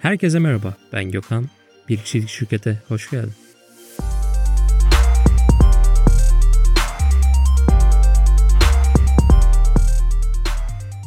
Herkese merhaba, ben Gökhan. Bir kişilik şirkete hoş geldin.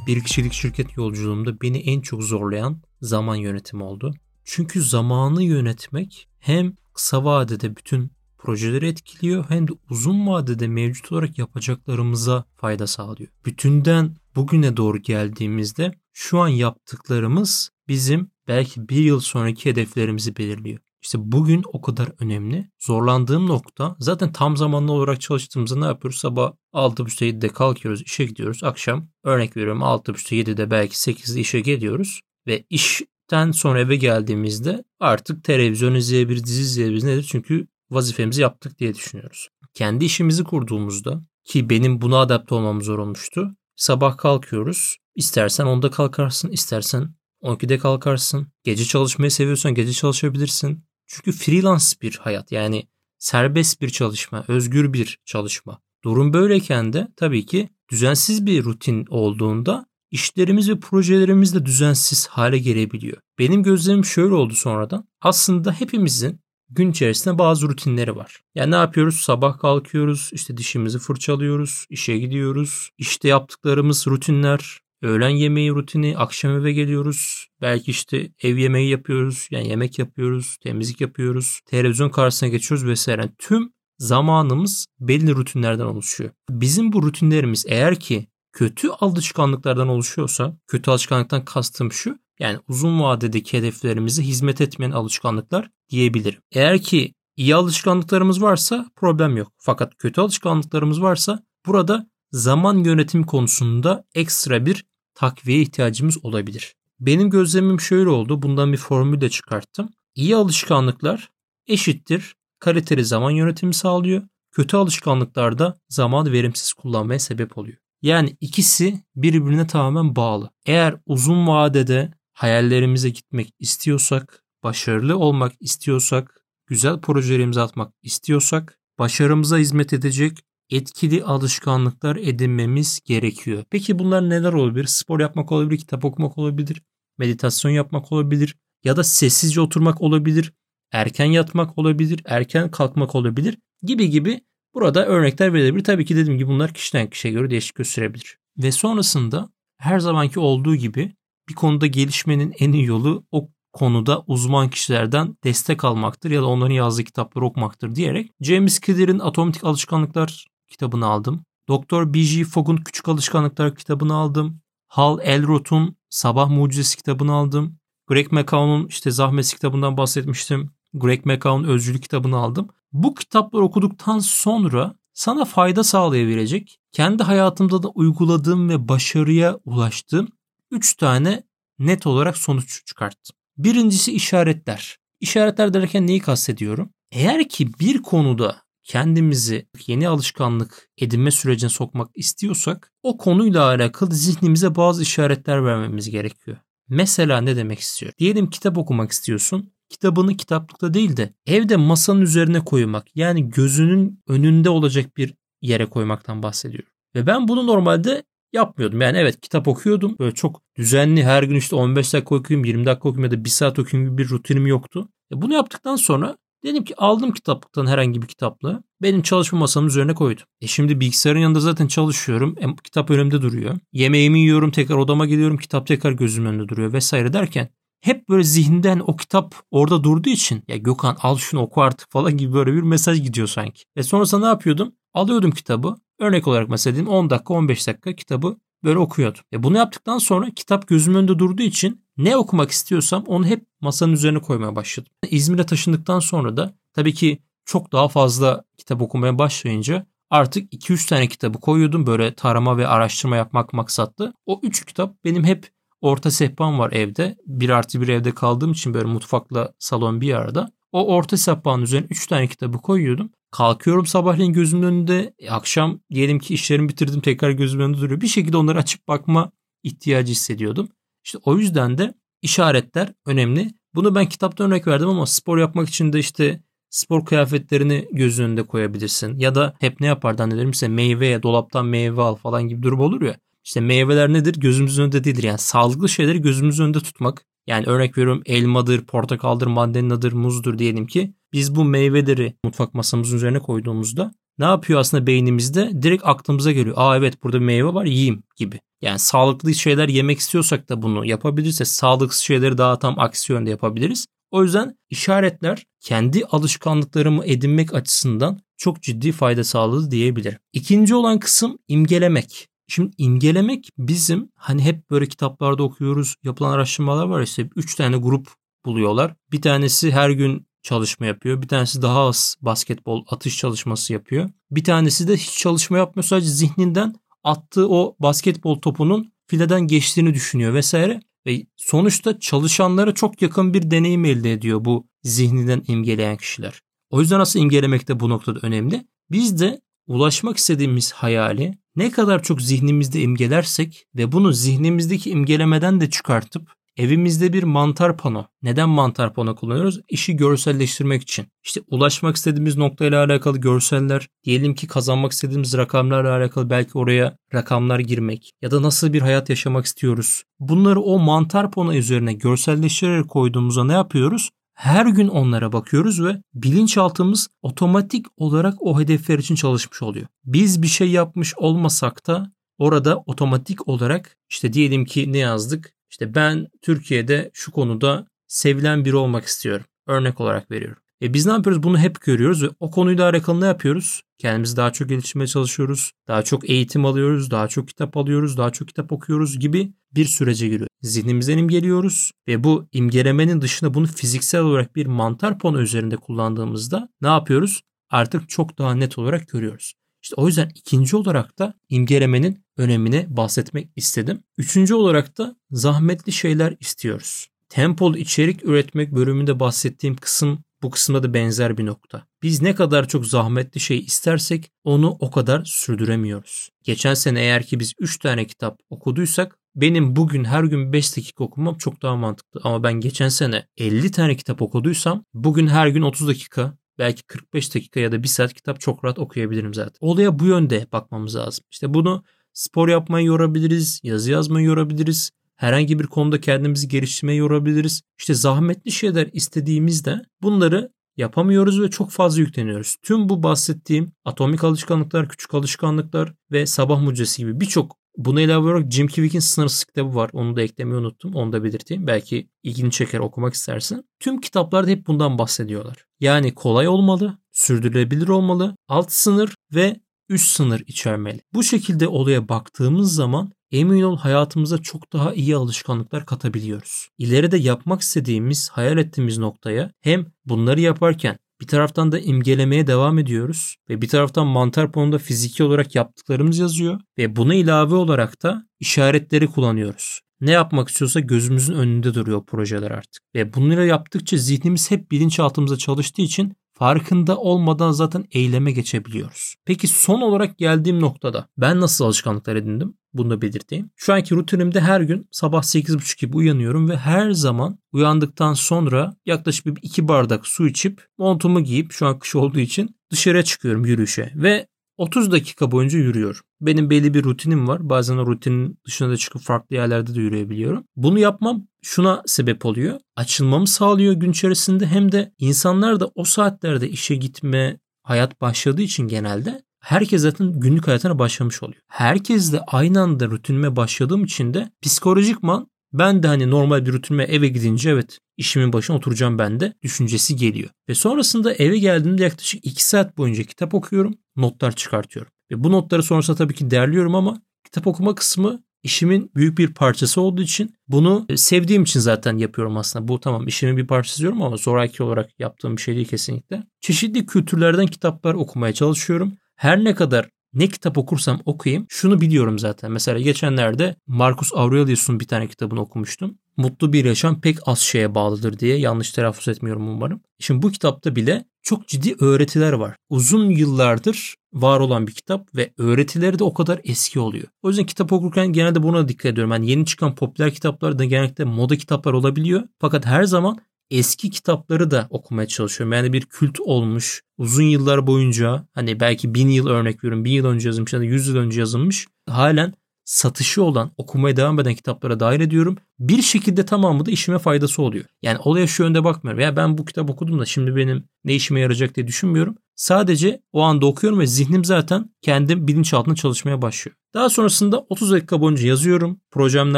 Bir kişilik şirket yolculuğumda beni en çok zorlayan zaman yönetimi oldu. Çünkü zamanı yönetmek hem kısa vadede bütün projeleri etkiliyor hem de uzun vadede mevcut olarak yapacaklarımıza fayda sağlıyor. Bütünden bugüne doğru geldiğimizde şu an yaptıklarımız bizim belki bir yıl sonraki hedeflerimizi belirliyor. İşte bugün o kadar önemli. Zorlandığım nokta zaten tam zamanlı olarak çalıştığımızda ne yapıyoruz? Sabah 6.30'da 7'de kalkıyoruz, işe gidiyoruz. Akşam örnek veriyorum 6.30'da 7'de belki 8'de işe geliyoruz. Ve işten sonra eve geldiğimizde artık televizyon izleyebiliriz, dizi izleyebiliriz. Nedir? Çünkü vazifemizi yaptık diye düşünüyoruz. Kendi işimizi kurduğumuzda ki benim buna adapte olmam zor olmuştu. Sabah kalkıyoruz. İstersen 10'da kalkarsın, istersen 12'de kalkarsın. Gece çalışmayı seviyorsan gece çalışabilirsin. Çünkü freelance bir hayat yani serbest bir çalışma, özgür bir çalışma. Durum böyleyken de tabii ki düzensiz bir rutin olduğunda işlerimiz ve projelerimiz de düzensiz hale gelebiliyor. Benim gözlemim şöyle oldu sonradan. Aslında hepimizin gün içerisinde bazı rutinleri var. Yani ne yapıyoruz? Sabah kalkıyoruz, işte dişimizi fırçalıyoruz, işe gidiyoruz. İşte yaptıklarımız rutinler, öğlen yemeği rutini, akşam eve geliyoruz. Belki işte ev yemeği yapıyoruz, yani yemek yapıyoruz, temizlik yapıyoruz, televizyon karşısına geçiyoruz vesaire. Yani tüm zamanımız belli rutinlerden oluşuyor. Bizim bu rutinlerimiz eğer ki kötü alışkanlıklardan oluşuyorsa, kötü alışkanlıktan kastım şu, yani uzun vadedeki hedeflerimize hizmet etmeyen alışkanlıklar diyebilirim. Eğer ki iyi alışkanlıklarımız varsa problem yok. Fakat kötü alışkanlıklarımız varsa burada zaman yönetimi konusunda ekstra bir takviye ihtiyacımız olabilir. Benim gözlemim şöyle oldu. Bundan bir formül de çıkarttım. İyi alışkanlıklar eşittir kaliteli zaman yönetimi sağlıyor. Kötü alışkanlıklar da zaman verimsiz kullanmaya sebep oluyor. Yani ikisi birbirine tamamen bağlı. Eğer uzun vadede hayallerimize gitmek istiyorsak, başarılı olmak istiyorsak, güzel projelerimizi atmak istiyorsak, başarımıza hizmet edecek etkili alışkanlıklar edinmemiz gerekiyor. Peki bunlar neler olabilir? Spor yapmak olabilir, kitap okumak olabilir, meditasyon yapmak olabilir ya da sessizce oturmak olabilir, erken yatmak olabilir, erken kalkmak olabilir gibi gibi burada örnekler verilebilir. Tabii ki dediğim gibi bunlar kişiden kişiye göre değişik gösterebilir. Ve sonrasında her zamanki olduğu gibi bir konuda gelişmenin en iyi yolu o konuda uzman kişilerden destek almaktır ya da onların yazdığı kitapları okumaktır diyerek James Clear'in Atomik Alışkanlıklar kitabını aldım. Doktor B.G. Fogg'un Küçük Alışkanlıklar kitabını aldım. Hal Elrod'un Sabah Mucizesi kitabını aldım. Greg McCown'un işte Zahmet kitabından bahsetmiştim. Greg McCown Özcülük kitabını aldım. Bu kitapları okuduktan sonra sana fayda sağlayabilecek, kendi hayatımda da uyguladığım ve başarıya ulaştığım 3 tane net olarak sonuç çıkarttım. Birincisi işaretler. İşaretler derken neyi kastediyorum? Eğer ki bir konuda kendimizi yeni alışkanlık edinme sürecine sokmak istiyorsak o konuyla alakalı zihnimize bazı işaretler vermemiz gerekiyor. Mesela ne demek istiyor? Diyelim kitap okumak istiyorsun. Kitabını kitaplıkta değil de evde masanın üzerine koymak yani gözünün önünde olacak bir yere koymaktan bahsediyorum. Ve ben bunu normalde yapmıyordum. Yani evet kitap okuyordum. Böyle çok düzenli her gün işte 15 dakika okuyayım, 20 dakika okuyayım ya da 1 saat okuyayım gibi bir rutinim yoktu. E bunu yaptıktan sonra dedim ki aldım kitaplıktan herhangi bir kitaplığı. Benim çalışma masamın üzerine koydum. E şimdi bilgisayarın yanında zaten çalışıyorum. E, kitap önümde duruyor. Yemeğimi yiyorum tekrar odama geliyorum. Kitap tekrar gözümün önünde duruyor vesaire derken hep böyle zihinden o kitap orada durduğu için ya Gökhan al şunu oku artık falan gibi böyle bir mesaj gidiyor sanki. E sonrasında ne yapıyordum? Alıyordum kitabı. Örnek olarak mesela diyeyim 10 dakika 15 dakika kitabı böyle okuyordum. E bunu yaptıktan sonra kitap gözümün önünde durduğu için ne okumak istiyorsam onu hep masanın üzerine koymaya başladım. İzmir'e taşındıktan sonra da tabii ki çok daha fazla kitap okumaya başlayınca artık 2-3 tane kitabı koyuyordum böyle tarama ve araştırma yapmak maksatlı. O 3 kitap benim hep orta sehpam var evde. Bir artı bir evde kaldığım için böyle mutfakla salon bir arada. O orta sehpanın üzerine 3 tane kitabı koyuyordum. Kalkıyorum sabahleyin gözümün önünde. E, akşam diyelim ki işlerimi bitirdim tekrar gözümün önünde duruyor. Bir şekilde onları açıp bakma ihtiyacı hissediyordum. İşte o yüzden de işaretler önemli. Bunu ben kitapta örnek verdim ama spor yapmak için de işte spor kıyafetlerini göz önünde koyabilirsin. Ya da hep ne yapardan dedim ise meyve ya dolaptan meyve al falan gibi durum olur ya. İşte meyveler nedir? Gözümüzün önünde değildir. Yani sağlıklı şeyleri gözümüzün önünde tutmak. Yani örnek veriyorum elmadır, portakaldır, mandalinadır, muzdur diyelim ki biz bu meyveleri mutfak masamızın üzerine koyduğumuzda ne yapıyor aslında beynimizde? Direkt aklımıza geliyor. Aa evet burada meyve var yiyeyim gibi. Yani sağlıklı şeyler yemek istiyorsak da bunu yapabilirsek sağlıksız şeyleri daha tam aksi yönde yapabiliriz. O yüzden işaretler kendi alışkanlıklarımı edinmek açısından çok ciddi fayda sağladı diyebilirim. İkinci olan kısım imgelemek. Şimdi imgelemek bizim hani hep böyle kitaplarda okuyoruz yapılan araştırmalar var işte 3 tane grup buluyorlar. Bir tanesi her gün çalışma yapıyor. Bir tanesi daha az basketbol atış çalışması yapıyor. Bir tanesi de hiç çalışma yapmıyor. Sadece zihninden attığı o basketbol topunun fileden geçtiğini düşünüyor vesaire. Ve sonuçta çalışanlara çok yakın bir deneyim elde ediyor bu zihninden imgeleyen kişiler. O yüzden aslında imgelemek de bu noktada önemli. Biz de ulaşmak istediğimiz hayali ne kadar çok zihnimizde imgelersek ve bunu zihnimizdeki imgelemeden de çıkartıp Evimizde bir mantar pano. Neden mantar pano kullanıyoruz? İşi görselleştirmek için. İşte ulaşmak istediğimiz noktayla alakalı görseller, diyelim ki kazanmak istediğimiz rakamlarla alakalı belki oraya rakamlar girmek ya da nasıl bir hayat yaşamak istiyoruz. Bunları o mantar pano üzerine görselleştirerek koyduğumuzda ne yapıyoruz? Her gün onlara bakıyoruz ve bilinçaltımız otomatik olarak o hedefler için çalışmış oluyor. Biz bir şey yapmış olmasak da orada otomatik olarak işte diyelim ki ne yazdık? İşte ben Türkiye'de şu konuda sevilen biri olmak istiyorum. Örnek olarak veriyorum. E biz ne yapıyoruz? Bunu hep görüyoruz ve o konuyla alakalı ne yapıyoruz? Kendimizi daha çok geliştirmeye çalışıyoruz. Daha çok eğitim alıyoruz. Daha çok kitap alıyoruz. Daha çok kitap okuyoruz gibi bir sürece giriyor. Zihnimizden imgeliyoruz ve bu imgelemenin dışında bunu fiziksel olarak bir mantar pano üzerinde kullandığımızda ne yapıyoruz? Artık çok daha net olarak görüyoruz. İşte o yüzden ikinci olarak da imgelemenin önemine bahsetmek istedim. Üçüncü olarak da zahmetli şeyler istiyoruz. Tempolu içerik üretmek bölümünde bahsettiğim kısım bu kısımda da benzer bir nokta. Biz ne kadar çok zahmetli şey istersek onu o kadar sürdüremiyoruz. Geçen sene eğer ki biz 3 tane kitap okuduysak benim bugün her gün 5 dakika okumam çok daha mantıklı. Ama ben geçen sene 50 tane kitap okuduysam bugün her gün 30 dakika belki 45 dakika ya da 1 saat kitap çok rahat okuyabilirim zaten. Olaya bu yönde bakmamız lazım. İşte bunu spor yapmayı yorabiliriz, yazı yazmayı yorabiliriz, herhangi bir konuda kendimizi geliştirmeyi yorabiliriz. İşte zahmetli şeyler istediğimizde bunları yapamıyoruz ve çok fazla yükleniyoruz. Tüm bu bahsettiğim atomik alışkanlıklar, küçük alışkanlıklar ve sabah mucizesi gibi birçok Buna ilave olarak Jim Kivic'in sınırsız kitabı var. Onu da eklemeyi unuttum. Onu da belirteyim. Belki ilgini çeker okumak istersen. Tüm kitaplarda hep bundan bahsediyorlar. Yani kolay olmalı, sürdürülebilir olmalı, alt sınır ve üst sınır içermeli. Bu şekilde olaya baktığımız zaman emin ol hayatımıza çok daha iyi alışkanlıklar katabiliyoruz. İleride yapmak istediğimiz, hayal ettiğimiz noktaya hem bunları yaparken bir taraftan da imgelemeye devam ediyoruz ve bir taraftan mantar ponunda fiziki olarak yaptıklarımız yazıyor ve buna ilave olarak da işaretleri kullanıyoruz. Ne yapmak istiyorsa gözümüzün önünde duruyor projeler artık. Ve bunları yaptıkça zihnimiz hep bilinçaltımıza çalıştığı için farkında olmadan zaten eyleme geçebiliyoruz. Peki son olarak geldiğim noktada ben nasıl alışkanlıklar edindim? Bunu da belirteyim. Şu anki rutinimde her gün sabah 8.30 gibi uyanıyorum ve her zaman uyandıktan sonra yaklaşık bir iki bardak su içip montumu giyip şu an kış olduğu için dışarıya çıkıyorum yürüyüşe ve 30 dakika boyunca yürüyorum. Benim belli bir rutinim var. Bazen o rutinin dışına da çıkıp farklı yerlerde de yürüyebiliyorum. Bunu yapmam şuna sebep oluyor. Açılmamı sağlıyor gün içerisinde hem de insanlar da o saatlerde işe gitme hayat başladığı için genelde herkes zaten günlük hayatına başlamış oluyor. Herkes de aynı anda rutinime başladığım için de psikolojikman ben de hani normal bir rutinime eve gidince evet işimin başına oturacağım ben de düşüncesi geliyor. Ve sonrasında eve geldiğimde yaklaşık 2 saat boyunca kitap okuyorum, notlar çıkartıyorum. Ve bu notları sonrasında tabii ki derliyorum ama kitap okuma kısmı işimin büyük bir parçası olduğu için bunu sevdiğim için zaten yapıyorum aslında. Bu tamam işimin bir parçası diyorum ama zoraki olarak yaptığım bir şey değil kesinlikle. Çeşitli kültürlerden kitaplar okumaya çalışıyorum. Her ne kadar ne kitap okursam okuyayım şunu biliyorum zaten. Mesela geçenlerde Marcus Aurelius'un bir tane kitabını okumuştum. Mutlu bir yaşam pek az şeye bağlıdır diye yanlış telaffuz etmiyorum umarım. Şimdi bu kitapta bile çok ciddi öğretiler var. Uzun yıllardır var olan bir kitap ve öğretileri de o kadar eski oluyor. O yüzden kitap okurken genelde buna dikkat ediyorum. Yani yeni çıkan popüler kitaplar da genellikle moda kitaplar olabiliyor. Fakat her zaman eski kitapları da okumaya çalışıyorum. Yani bir kült olmuş uzun yıllar boyunca hani belki bin yıl örnek veriyorum bin yıl önce yazılmış ya da yüz yıl önce yazılmış halen satışı olan, okumaya devam eden kitaplara dahil ediyorum. Bir şekilde tamamı da işime faydası oluyor. Yani olaya şu yönde bakmıyorum. Ya ben bu kitap okudum da şimdi benim ne işime yarayacak diye düşünmüyorum. Sadece o anda okuyorum ve zihnim zaten kendim bilinçaltında çalışmaya başlıyor. Daha sonrasında 30 dakika boyunca yazıyorum. Projemle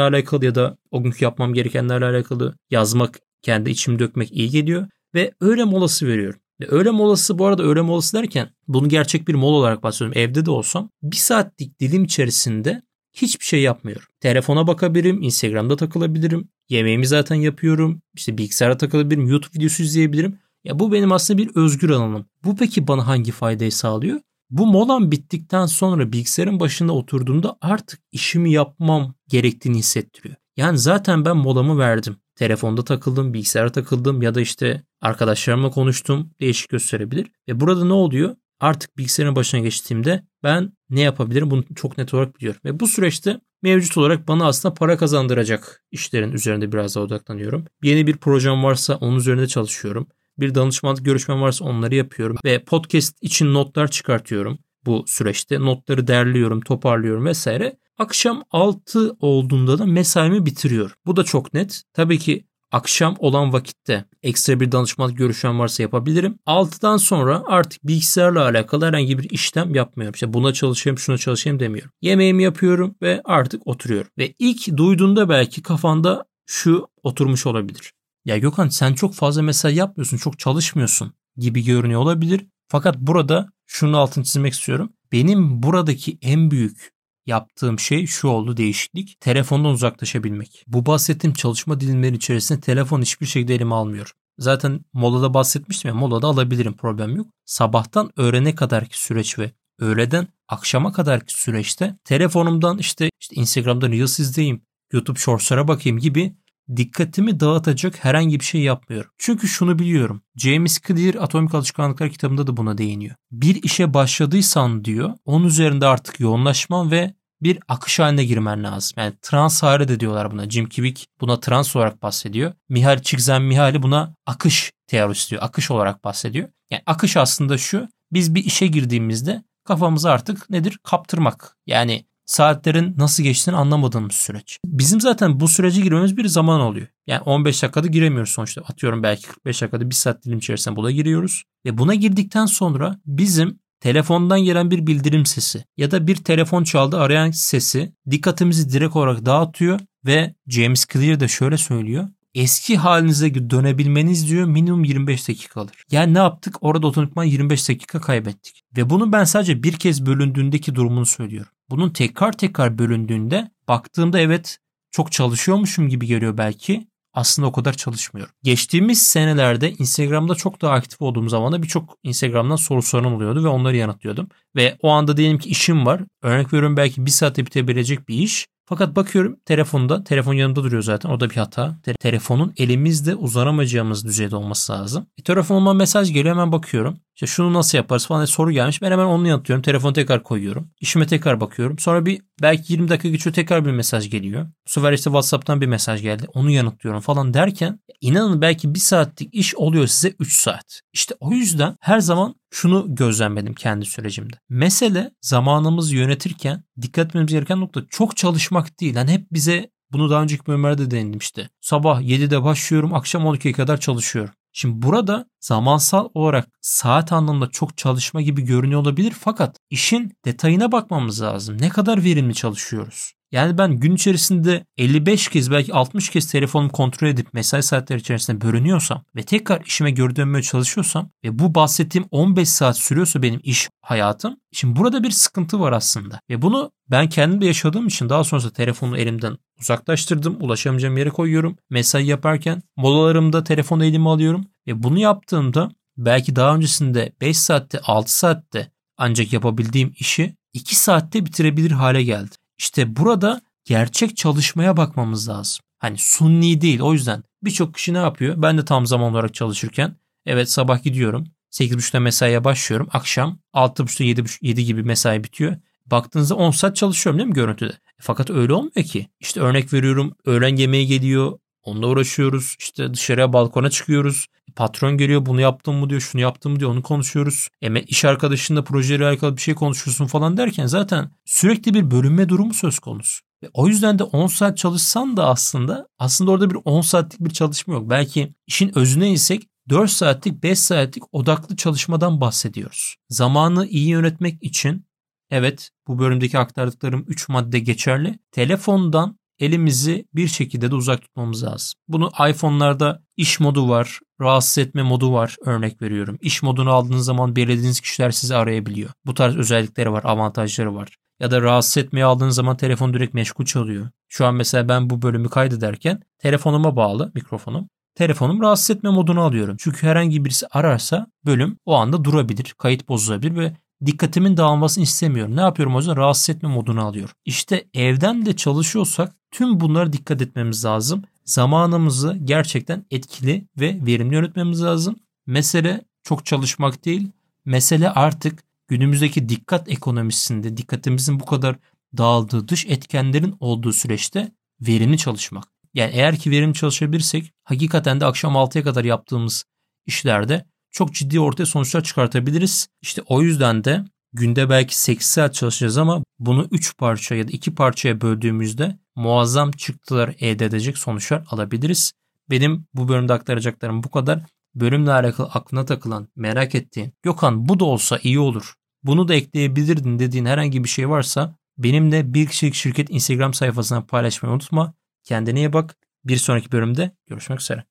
alakalı ya da o günkü yapmam gerekenlerle alakalı yazmak, kendi içimi dökmek iyi geliyor. Ve öğle molası veriyorum. Ve öğle molası bu arada öğle molası derken bunu gerçek bir mola olarak bahsediyorum. Evde de olsam bir saatlik dilim içerisinde hiçbir şey yapmıyorum. Telefona bakabilirim, Instagram'da takılabilirim. Yemeğimi zaten yapıyorum. İşte bilgisayara takılabilirim, YouTube videosu izleyebilirim. Ya bu benim aslında bir özgür alanım. Bu peki bana hangi faydayı sağlıyor? Bu molam bittikten sonra bilgisayarın başında oturduğumda artık işimi yapmam gerektiğini hissettiriyor. Yani zaten ben molamı verdim. Telefonda takıldım, bilgisayara takıldım ya da işte arkadaşlarımla konuştum. Değişik gösterebilir. Ve burada ne oluyor? Artık bilgisayarın başına geçtiğimde ben ne yapabilirim bunu çok net olarak biliyorum. Ve bu süreçte mevcut olarak bana aslında para kazandıracak işlerin üzerinde biraz daha odaklanıyorum. Yeni bir projem varsa onun üzerinde çalışıyorum. Bir danışmanlık görüşmem varsa onları yapıyorum. Ve podcast için notlar çıkartıyorum bu süreçte. Notları derliyorum, toparlıyorum vesaire. Akşam 6 olduğunda da mesaimi bitiriyorum. Bu da çok net. Tabii ki akşam olan vakitte ekstra bir danışmanlık görüşmem varsa yapabilirim. 6'dan sonra artık bilgisayarla alakalı herhangi bir işlem yapmıyorum. İşte buna çalışayım, şuna çalışayım demiyorum. Yemeğimi yapıyorum ve artık oturuyorum. Ve ilk duyduğunda belki kafanda şu oturmuş olabilir. Ya Gökhan sen çok fazla mesai yapmıyorsun, çok çalışmıyorsun gibi görünüyor olabilir. Fakat burada şunu altını çizmek istiyorum. Benim buradaki en büyük yaptığım şey şu oldu değişiklik. Telefondan uzaklaşabilmek. Bu bahsettiğim çalışma dilimleri içerisinde telefon hiçbir şekilde elime almıyor. Zaten molada bahsetmiştim ya molada alabilirim problem yok. Sabahtan öğrene kadarki süreç ve öğleden akşama kadarki süreçte telefonumdan işte, işte Instagram'da Reels izleyeyim, YouTube Shorts'lara bakayım gibi dikkatimi dağıtacak herhangi bir şey yapmıyorum. Çünkü şunu biliyorum. James Clear Atomik Alışkanlıklar kitabında da buna değiniyor. Bir işe başladıysan diyor, onun üzerinde artık yoğunlaşman ve bir akış haline girmen lazım. Yani trans hali de diyorlar buna. Jim Kivik buna trans olarak bahsediyor. Mihaly Csikszentmihalyi buna akış teorisi diyor. Akış olarak bahsediyor. Yani akış aslında şu. Biz bir işe girdiğimizde kafamızı artık nedir? Kaptırmak. Yani saatlerin nasıl geçtiğini anlamadığımız süreç. Bizim zaten bu sürece girmemiz bir zaman oluyor. Yani 15 dakikada giremiyoruz sonuçta. Atıyorum belki 45 dakikada bir saat dilim içerisinde buna giriyoruz. Ve buna girdikten sonra bizim telefondan gelen bir bildirim sesi ya da bir telefon çaldı arayan sesi dikkatimizi direkt olarak dağıtıyor ve James Clear de şöyle söylüyor. Eski halinize dönebilmeniz diyor minimum 25 dakika alır. Yani ne yaptık? Orada otomatikman 25 dakika kaybettik. Ve bunu ben sadece bir kez bölündüğündeki durumunu söylüyorum. Bunun tekrar tekrar bölündüğünde baktığımda evet çok çalışıyormuşum gibi geliyor belki. Aslında o kadar çalışmıyorum. Geçtiğimiz senelerde Instagram'da çok daha aktif olduğum zaman da birçok Instagram'dan soru soran oluyordu ve onları yanıtlıyordum. Ve o anda diyelim ki işim var. Örnek veriyorum belki bir saatte bitebilecek bir iş. Fakat bakıyorum telefonda, telefon yanımda duruyor zaten. O da bir hata. Te- telefonun elimizde uzanamayacağımız düzeyde olması lazım. E, telefonuma mesaj geliyor hemen bakıyorum. İşte şunu nasıl yaparız falan diye soru gelmiş. Ben hemen onu yanıtlıyorum. Telefonu tekrar koyuyorum. İşime tekrar bakıyorum. Sonra bir belki 20 dakika geçiyor tekrar bir mesaj geliyor. Bu sefer işte WhatsApp'tan bir mesaj geldi. Onu yanıtlıyorum falan derken inanın belki bir saatlik iş oluyor size 3 saat. İşte o yüzden her zaman şunu gözlemledim kendi sürecimde. Mesele zamanımızı yönetirken dikkat etmemiz gereken nokta çok çalışmak değil. Yani hep bize bunu daha önceki bölümlerde değindim işte. Sabah 7'de başlıyorum, akşam 12'ye kadar çalışıyorum. Şimdi burada zamansal olarak saat anlamında çok çalışma gibi görünüyor olabilir fakat işin detayına bakmamız lazım. Ne kadar verimli çalışıyoruz? Yani ben gün içerisinde 55 kez belki 60 kez telefonumu kontrol edip mesai saatleri içerisinde bölünüyorsam ve tekrar işime geri dönmeye çalışıyorsam ve bu bahsettiğim 15 saat sürüyorsa benim iş hayatım. Şimdi burada bir sıkıntı var aslında. Ve bunu ben kendim de yaşadığım için daha sonra telefonu elimden uzaklaştırdım. Ulaşamayacağım yere koyuyorum. Mesai yaparken molalarımda telefonu elime alıyorum. Ve bunu yaptığımda belki daha öncesinde 5 saatte 6 saatte ancak yapabildiğim işi 2 saatte bitirebilir hale geldi. İşte burada gerçek çalışmaya bakmamız lazım. Hani sunni değil o yüzden birçok kişi ne yapıyor? Ben de tam zaman olarak çalışırken evet sabah gidiyorum. 8.30'da mesaiye başlıyorum. Akşam 6.30'da 7, 7 gibi mesai bitiyor. Baktığınızda 10 saat çalışıyorum değil mi görüntüde? Fakat öyle olmuyor ki. İşte örnek veriyorum öğlen yemeği geliyor. Onunla uğraşıyoruz. İşte dışarıya balkona çıkıyoruz. Patron geliyor bunu yaptın mı diyor şunu yaptın mı diyor onu konuşuyoruz. E, iş arkadaşınla projeyle alakalı bir şey konuşuyorsun falan derken zaten sürekli bir bölünme durumu söz konusu. Ve o yüzden de 10 saat çalışsan da aslında aslında orada bir 10 saatlik bir çalışma yok. Belki işin özüne insek 4 saatlik 5 saatlik odaklı çalışmadan bahsediyoruz. Zamanı iyi yönetmek için evet bu bölümdeki aktardıklarım 3 madde geçerli. Telefondan elimizi bir şekilde de uzak tutmamız lazım. Bunu iPhone'larda iş modu var, rahatsız etme modu var örnek veriyorum. İş modunu aldığınız zaman belirlediğiniz kişiler sizi arayabiliyor. Bu tarz özellikleri var, avantajları var. Ya da rahatsız etmeye aldığınız zaman telefon direkt meşgul çalıyor. Şu an mesela ben bu bölümü kaydederken telefonuma bağlı mikrofonum. Telefonum rahatsız etme modunu alıyorum. Çünkü herhangi birisi ararsa bölüm o anda durabilir, kayıt bozulabilir ve dikkatimin dağılmasını istemiyorum. Ne yapıyorum o yüzden rahatsız etme modunu alıyorum. İşte evden de çalışıyorsak tüm bunlara dikkat etmemiz lazım. Zamanımızı gerçekten etkili ve verimli yönetmemiz lazım. Mesele çok çalışmak değil. Mesele artık günümüzdeki dikkat ekonomisinde dikkatimizin bu kadar dağıldığı dış etkenlerin olduğu süreçte verimli çalışmak. Yani eğer ki verimli çalışabilirsek hakikaten de akşam 6'ya kadar yaptığımız işlerde çok ciddi ortaya sonuçlar çıkartabiliriz. İşte o yüzden de günde belki 8 saat çalışacağız ama bunu 3 parça ya da 2 parçaya böldüğümüzde muazzam çıktılar elde edecek sonuçlar alabiliriz. Benim bu bölümde aktaracaklarım bu kadar. Bölümle alakalı aklına takılan, merak ettiğin, Gökhan bu da olsa iyi olur. Bunu da ekleyebilirdin dediğin herhangi bir şey varsa benimle bir kişilik şirket Instagram sayfasına paylaşmayı unutma. Kendine iyi bak. Bir sonraki bölümde görüşmek üzere.